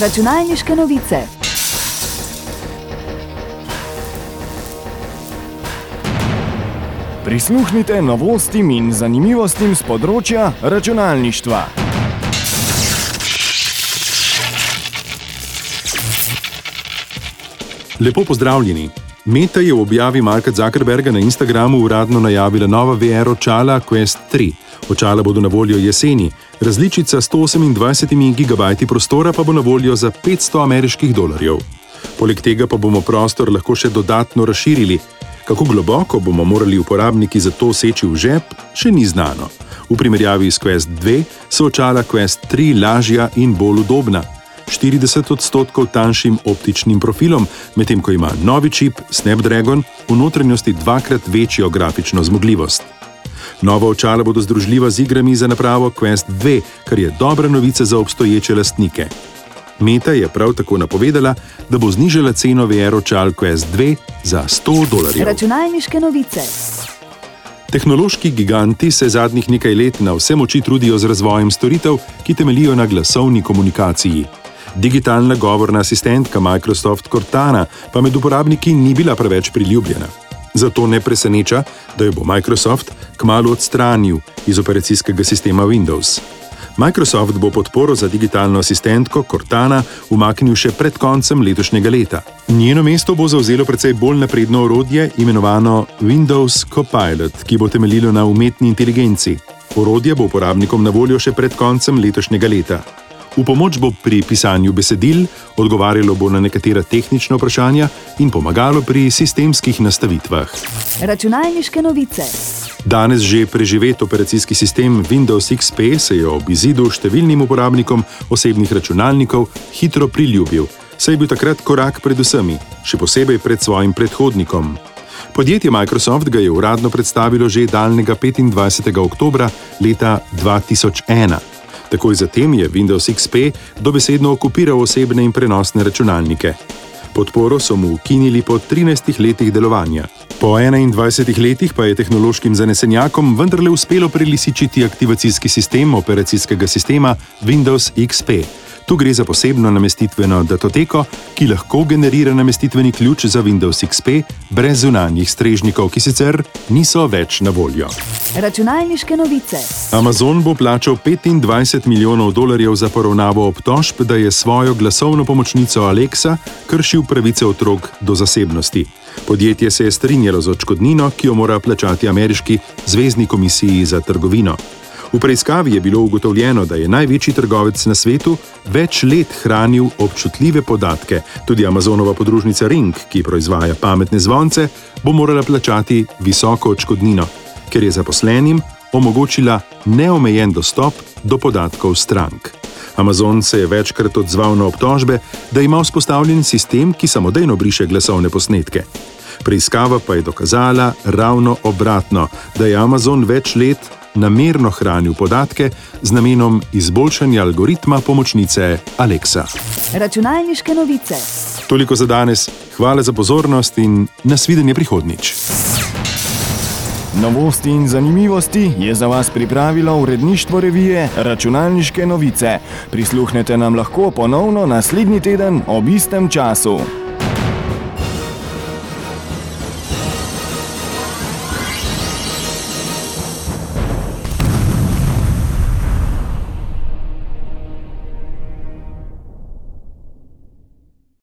Računalniške novice. Prisluhnite novostim in zanimivostim z področja računalništva. Lepo pozdravljeni. Meta je v objavi Marka Zuckerberga na Instagramu uradno najavila nova VR očala Quest 3. Očala bodo na voljo jeseni, različica s 128 GB prostora pa bo na voljo za 500 ameriških dolarjev. Poleg tega pa bomo prostor lahko še dodatno razširili. Kako globoko bomo morali uporabniki za to seči v žep, še ni znano. V primerjavi s Quest 2 so očala Quest 3 lažja in bolj udobna. 40 odstotkov tanjšim optičnim profilom, medtem ko ima novi čip Snapdragon v notranjosti dvakrat večjo grafično zmogljivost. Nova očala bodo združljiva z igrami za napravo Quest 2, kar je dobra novica za obstoječe lastnike. Meta je prav tako napovedala, da bo znižala ceno VR očal Quest 2 za 100 dolarjev. Računalniške novice. Tehnološki giganti se zadnjih nekaj let na vse moči trudijo z razvojem storitev, ki temelijo na glasovni komunikaciji. Digitalna govorna asistentka Microsoft Cortana pa med uporabniki ni bila preveč priljubljena. Zato ne preseneča, da jo bo Microsoft kmalo odstranil iz operacijskega sistema Windows. Microsoft bo podporo za digitalno asistentko Cortana umaknil še pred koncem letošnjega leta. Njeno mesto bo zauzelo precej bolj napredno orodje imenovano Windows Copilot, ki bo temeljilo na umetni inteligenci. Orodje bo uporabnikom na voljo še pred koncem letošnjega leta. V pomoč bo pri pisanju besedil, odgovarjalo bo na nekatera tehnična vprašanja in pomagalo pri sistemskih nastavitvah. Računalniške novice. Danes že preživet operacijski sistem Windows XP se je ob izidu številnim uporabnikom osebnih računalnikov hitro priljubil, saj je bil takrat korak pred vsemi, še posebej pred svojim predhodnikom. Podjetje Microsoft ga je uradno predstavilo že daljnega 25. oktobra leta 2001. Takoj zatem je Windows XP dobesedno okupiral osebne in prenosne računalnike. Podporo so mu ukinili po 13 letih delovanja. Po 21 letih pa je tehnološkim zanesenjakom vendarle uspelo prelisičiti aktivacijski sistem operacijskega sistema Windows XP. Tu gre za posebno namestitveno datoteko, ki lahko generira namestitveni ključ za Windows XP brez zunanjih strežnikov, ki sicer niso več na voljo. Računalniške novice. Amazon bo plačal 25 milijonov dolarjev za poravnavo obtožb, da je svojo glasovno pomočnico Alexa kršil pravice otrok do zasebnosti. Podjetje se je strinjalo z odškodnino, ki jo mora plačati ameriški zvezdni komisiji za trgovino. V preiskavi je bilo ugotovljeno, da je največji trgovec na svetu več let hranil občutljive podatke. Tudi Amazonova podružnica Ring, ki proizvaja pametne zvonce, bo morala plačati visoko odškodnino, ker je zaposlenim omogočila neomejen dostop do podatkov strank. Amazon se je večkrat odzval na obtožbe, da ima vzpostavljen sistem, ki samodejno briše glasovne posnetke. Preiskava pa je dokazala ravno obratno, da je Amazon več let namerno hranil podatke z namenom izboljšanja algoritma pomočnice Alexa. Računalniške novice. Toliko za danes, hvala za pozornost in nasvidenje prihodnič. Novosti in zanimivosti je za vas pripravilo uredništvo revije Računalniške novice. Prisluhnete nam lahko ponovno naslednji teden ob istem času.